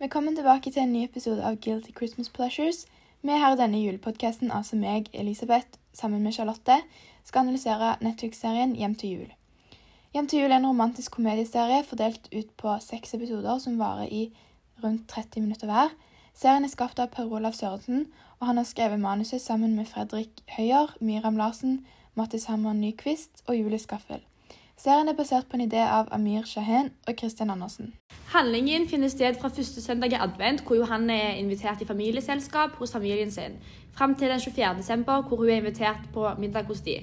Velkommen tilbake til en ny episode av Guilty Christmas Pleasures. Vi her i denne julepodkasten, altså meg, Elisabeth, sammen med Charlotte, skal analysere Netflix-serien Hjem til jul. Hjem til jul er en romantisk komedieserie fordelt ut på seks episoder som varer i rundt 30 minutter hver. Serien er skapt av Per Olav Sørensen, og han har skrevet manuset sammen med Fredrik Høyer, Myram Larsen, Mattis Hammer Nyquist og Julie Skaffel. Serien er basert på en idé av Amir Shahen og Kristin Andersen. Handlingen finner sted fra første søndag i advent, hvor Johanne er invitert i familieselskap hos familien sin, fram til den 24. desember, hvor hun er invitert på middag hos de.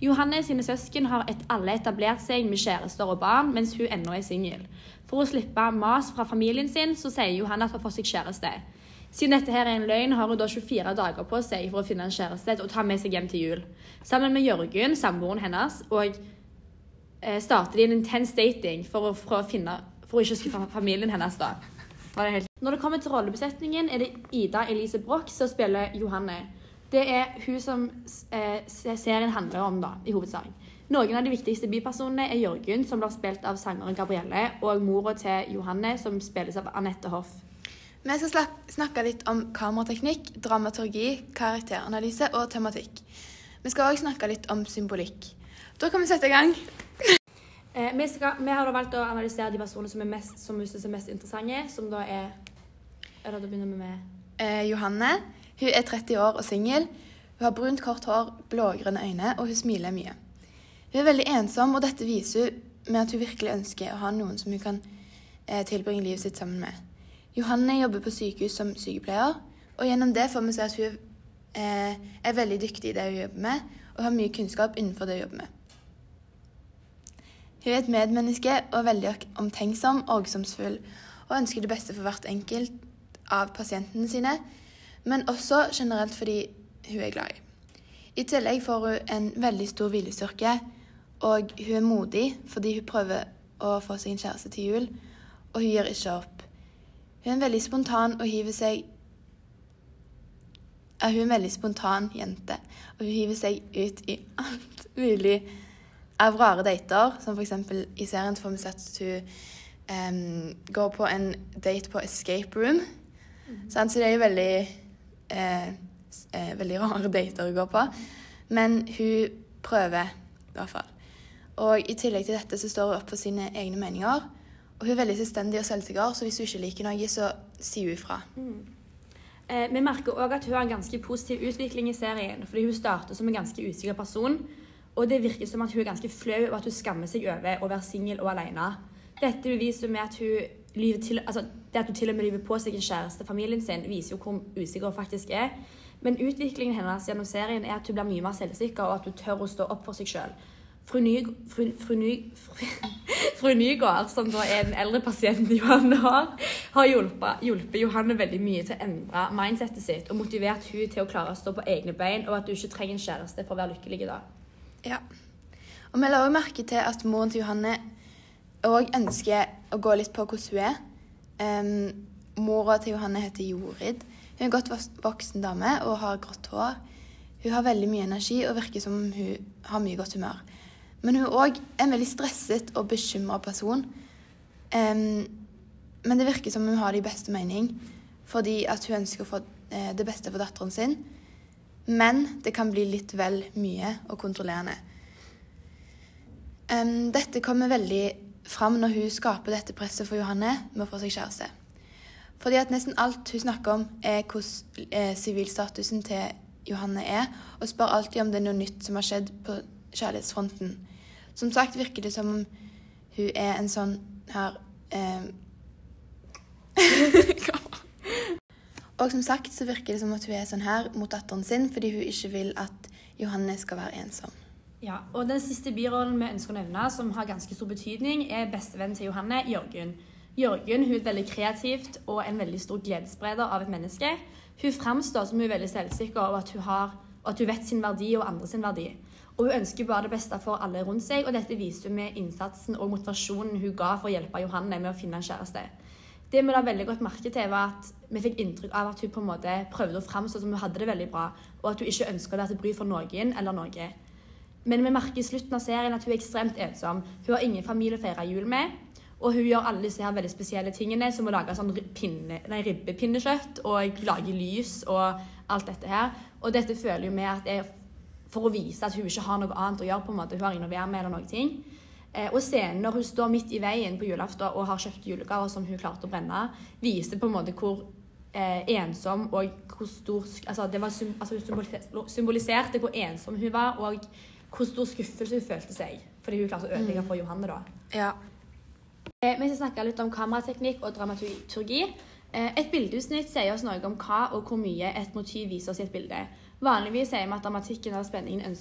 Johanne sine søsken har et, alle etablert seg med kjærester og barn, mens hun ennå er singel. For å slippe mas fra familien sin, så sier Johanne at hun får seg kjæreste. Siden dette her er en løgn, har hun da 24 dager på seg for å finne en kjæreste og ta med seg hjem til jul. Sammen med Jørgen, samboeren hennes, og starter de en intens dating for å, for å finne For å ikke skuffe familien hennes, da. Det helt... Når det kommer til rollebesetningen, er det Ida Elise Broch som spiller Johanne. Det er hun som eh, serien handler om, da, i hovedsak. Noen av de viktigste bipersonene er Jørgen, som blir spilt av sangeren Gabrielle, og mora til Johanne, som spilles av Anette Hoff. Vi skal snakke litt om kamerateknikk, dramaturgi, karakteranalyse og tematikk. Vi skal òg snakke litt om symbolikk. Da kan vi sette i gang. Eh, vi, skal, vi har da valgt å analysere de personene som, er mest, som vi synes er mest interessante, som da er Eller da begynner vi med Eh, Johanne hun er 30 år og singel. Hun har brunt, kort hår, blågrønne øyne, og hun smiler mye. Hun er veldig ensom, og dette viser hun med at hun virkelig ønsker å ha noen som hun kan eh, tilbringe livet sitt sammen med. Johanne jobber på sykehus som sykepleier, og gjennom det får vi se at hun eh, er veldig dyktig i det hun jobber med, og har mye kunnskap innenfor det hun jobber med. Hun er et medmenneske og veldig omtenksom og omsorgsfull, og ønsker det beste for hvert enkelt av pasientene sine, men også generelt fordi hun er glad i. I tillegg får hun en veldig stor viljestyrke, og hun er modig fordi hun prøver å få seg en kjæreste til jul, og hun gir ikke opp. Hun er en veldig spontan og hiver seg ja, Hun er en veldig spontan jente, og hun hiver seg ut i alt mulig av rare dater, som f.eks. i serien får vi sett at hun um, går på en date på escape room. Sant? Så det er jo veldig, eh, eh, veldig rare dater hun går på. Men hun prøver, i hvert fall. Og i tillegg til dette så står hun opp for sine egne meninger. Og hun er veldig selvstendig og selvsikker, så hvis hun ikke liker noe, så sier hun ifra. Eh, vi merker òg at hun har en ganske positiv utvikling i serien. Fordi hun starter som en ganske usikker person. Og det virker som at hun er ganske flau og at hun skammer seg over å være singel og alene. Dette beviser med at hun til, altså det at hun til og med lyver på seg en kjæreste, familien sin, viser jo hvor usikker hun faktisk er. Men utviklingen hennes gjennom serien er at hun blir mye mer selvsikker, og at hun tør å stå opp for seg sjøl. Fru, Ny, fru, fru, Ny, fru, Nygård, som da er den eldre pasienten Johanne har, har hjulpet, hjulpet Johanne veldig mye til å endre mindsetet sitt og motivert hun til å klare å stå på egne bein, og at hun ikke trenger en kjæreste for å være lykkelig da. Ja. Og vi la også merke til at moren til Johanne òg ønsker å gå litt på hvordan hun er. Um, mora til Johanne heter Jorid. Hun er en godt voksen dame og har grått hår. Hun har veldig mye energi og virker som om hun har mye godt humør. Men hun er òg en veldig stresset og bekymra person. Um, men det virker som hun har det i beste mening, fordi at hun ønsker å få eh, det beste for datteren sin. Men det kan bli litt vel mye og kontrollerende. Um, dette kommer veldig fram når hun skaper dette presset for Johanne med å få seg kjæreste. Fordi at nesten alt hun snakker om, er hvordan eh, sivilstatusen til Johanne er, og spør alltid om det er noe nytt som har skjedd på kjærlighetsfronten. Som sagt virker det som om hun er en sånn her em, Og som sagt så virker det som at hun er sånn her mot datteren sin fordi hun ikke vil at Johanne skal være ensom. Ja, og Den siste birollen vi ønsker å nevne, som har ganske stor betydning, er bestevennen til Johanne, Jørgen. Jørgen hun er veldig kreativt og en veldig stor gledesspreder av et menneske. Hun framstår som hun er veldig selvsikker og at hun, har, at hun vet sin verdi og andre sin verdi. Og Hun ønsker bare det beste for alle rundt seg, og dette viser hun med innsatsen og motivasjonen hun ga for å hjelpe Johanne med å finne en kjæreste. Det vi la veldig godt merke til, var at vi fikk inntrykk av at hun på en måte prøvde å framstå som hun hadde det veldig bra, og at hun ikke ønska å til bry for noen eller noe. Men vi merker i slutten av serien at hun er ekstremt ensom. Hun har ingen familie å feire jul med. Og hun gjør alle disse her veldig spesielle tingene, som å lage sånn pinne, nei, ribbepinnekjøtt og lage lys og alt dette her. Og dette føler jo vi at er for å vise at hun ikke har noe annet å gjøre. på en måte. Hun har ingen å være med eller noen ting. Eh, og scenen når hun står midt i veien på julaften og har kjøpt julegaver som hun klarte å brenne, viser på en måte hvor eh, ensom og hvor stor altså det var altså hun symboliserte hvor ensom hun var, og hvor stor skuffelse hun følte seg fordi hun klarte å ødelegge for Johanne. da. Ja. Eh, Vi skal snakke litt om kamerateknikk og dramaturgi. Eh, Et bildeutsnitt sier oss noe om hva og hvor mye et motiv viser oss i et bilde. Vanligvis sier vi at dramatikken og spenningen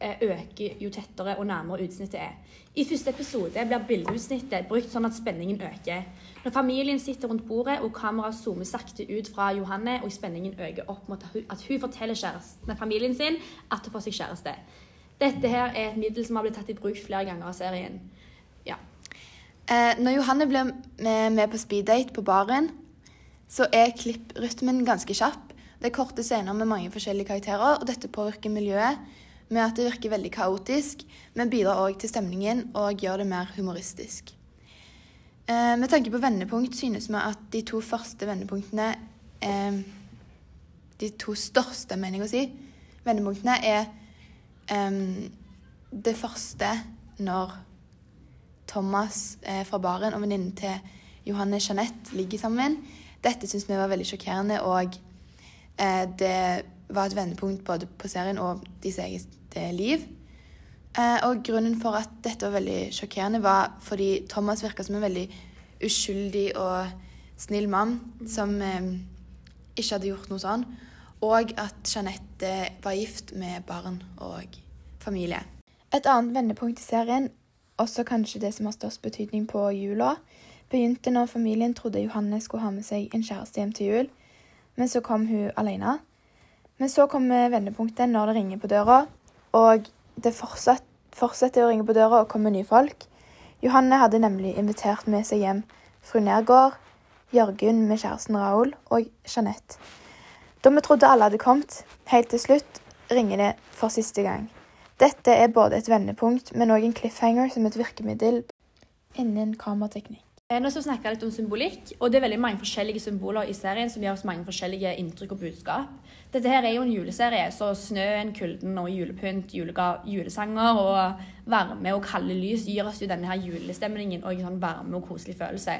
øker jo tettere og nærmere utsnittet er. I første episode blir bildeutsnittet brukt sånn at spenningen øker. Når familien sitter rundt bordet og kameraet zoomer sakte ut fra Johanne og spenningen øker opp mot at hun, forteller kjæresten, familien sin at hun får seg kjæreste. Dette her er et middel som har blitt tatt i bruk flere ganger av serien. Ja. Eh, når Johanne blir med på speeddate på baren, så er klipprytmen ganske kjapp. Det er korte scener med mange forskjellige karakterer, og dette påvirker miljøet med at det virker veldig kaotisk, men bidrar òg til stemningen og gjør det mer humoristisk. Eh, med tanke på vendepunkt synes vi at de to første vendepunktene eh, De to største, mener jeg å si, vendepunktene er eh, det første når Thomas eh, fra baren og venninnen til Johanne Jeanette ligger sammen. Dette syns vi var veldig sjokkerende, og eh, det var et vendepunkt både på serien og deres eget liv. Eh, og grunnen for at dette var veldig sjokkerende, var fordi Thomas virka som en veldig uskyldig og snill mann som eh, ikke hadde gjort noe sånn, og at Jeanette var gift med barn og familie. Et annet vendepunkt i serien, også kanskje det som har størst betydning på jula, begynte når familien trodde Johanne skulle ha med seg en kjæreste hjem til jul, men så kom hun alene. Men så kommer vendepunktet når det ringer på døra, og det fortsatt, fortsetter å ringe på døra og komme nye folk. Johanne hadde nemlig invitert med seg hjem fru Nergård, Jørgen med kjæresten Raoul og Jeanette. Da vi trodde alle hadde kommet, helt til slutt ringer det for siste gang. Dette er både et vendepunkt, men òg en cliffhanger som et virkemiddel innen kamerateknikk. Eh, Nå skal vi snakke litt om symbolikk, og det er veldig mange forskjellige symboler i serien som gir oss mange forskjellige inntrykk og budskap. Dette her er jo en juleserie, så snøen, kulden og julepynt, julesanger og varme og kalde lys gir oss jo denne her julestemningen og en sånn varme og koselig følelse.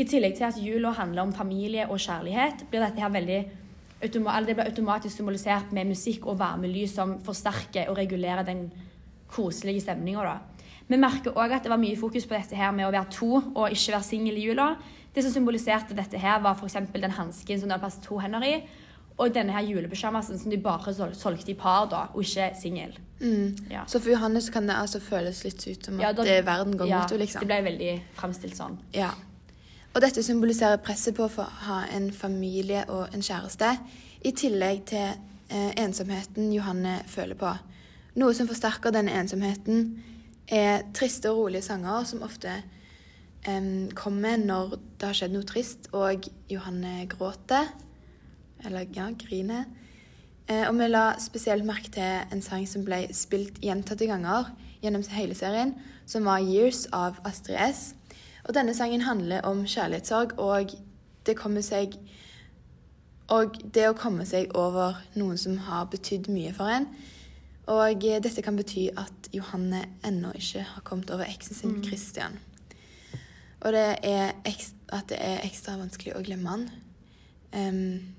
I tillegg til at jula handler om familie og kjærlighet, blir dette her veldig det blir automatisk symbolisert med musikk og varme lys som forsterker og regulerer den koselige stemninga. Vi merker òg at det var mye fokus på dette her med å være to og ikke være singel i jula. Det som symboliserte dette her, var f.eks. den hansken som det var plass to hender i, og denne her julepysjamasen som de bare sol solgte i par, da, og ikke singel. Mm. Ja. Så for Johanne kan det altså føles litt ut som at Ja, da- det er verden går ja, mot henne, liksom. Det ble veldig fremstilt sånn. Ja. Og dette symboliserer presset på å ha en familie og en kjæreste, i tillegg til eh, ensomheten Johanne føler på. Noe som forsterker denne ensomheten, er triste og rolige sanger som ofte um, kommer når det har skjedd noe trist, og Johanne gråter. Eller ja, griner. Eh, og vi la spesielt merke til en sang som ble spilt gjentatte ganger gjennom hele serien, som var 'Years' av Astrid S. Og denne sangen handler om kjærlighetssorg, og det seg Og det å komme seg over noen som har betydd mye for en. Og eh, dette kan bety at Johanne ennå ikke har kommet over eksen sin, Christian. Og det er at det er ekstra vanskelig å glemme han. Um,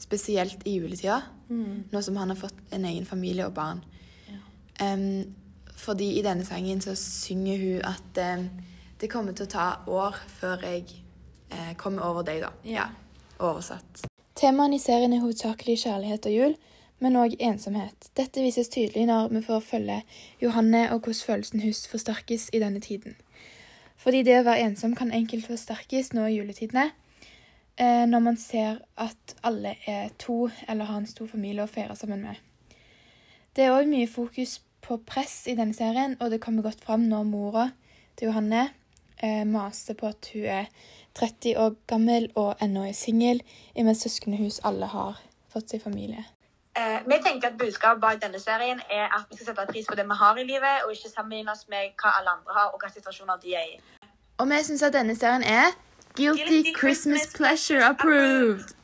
spesielt i juletida, nå som han har fått en egen familie og barn. Em, fordi i denne sangen så synger hun at um, det kommer til å ta år før jeg uh, kommer over deg, da. Ja. Oversatt. Temaene i serien er hovedsakelig kjærlighet og jul, men òg ensomhet. Dette vises tydelig når vi får følge Johanne og hvordan følelsen hennes forsterkes i denne tiden. Fordi det å være ensom kan enkelt forsterkes nå i juletidene, eh, når man ser at alle er to eller har en stor familie å feire sammen med. Det er òg mye fokus på press i denne serien, og det kommer godt fram når mora til Johanne eh, maste på at hun er 30 år gammel og ennå er singel, imens søsknene alle har fått seg familie. Eh, vi tenker at Budskapet bak denne serien er at vi skal sette pris på det vi har i livet, og ikke sammenligne oss med hva alle andre har, og hva situasjoner de er i. Og vi syns at denne serien er Guilty Christmas Pleasure approved.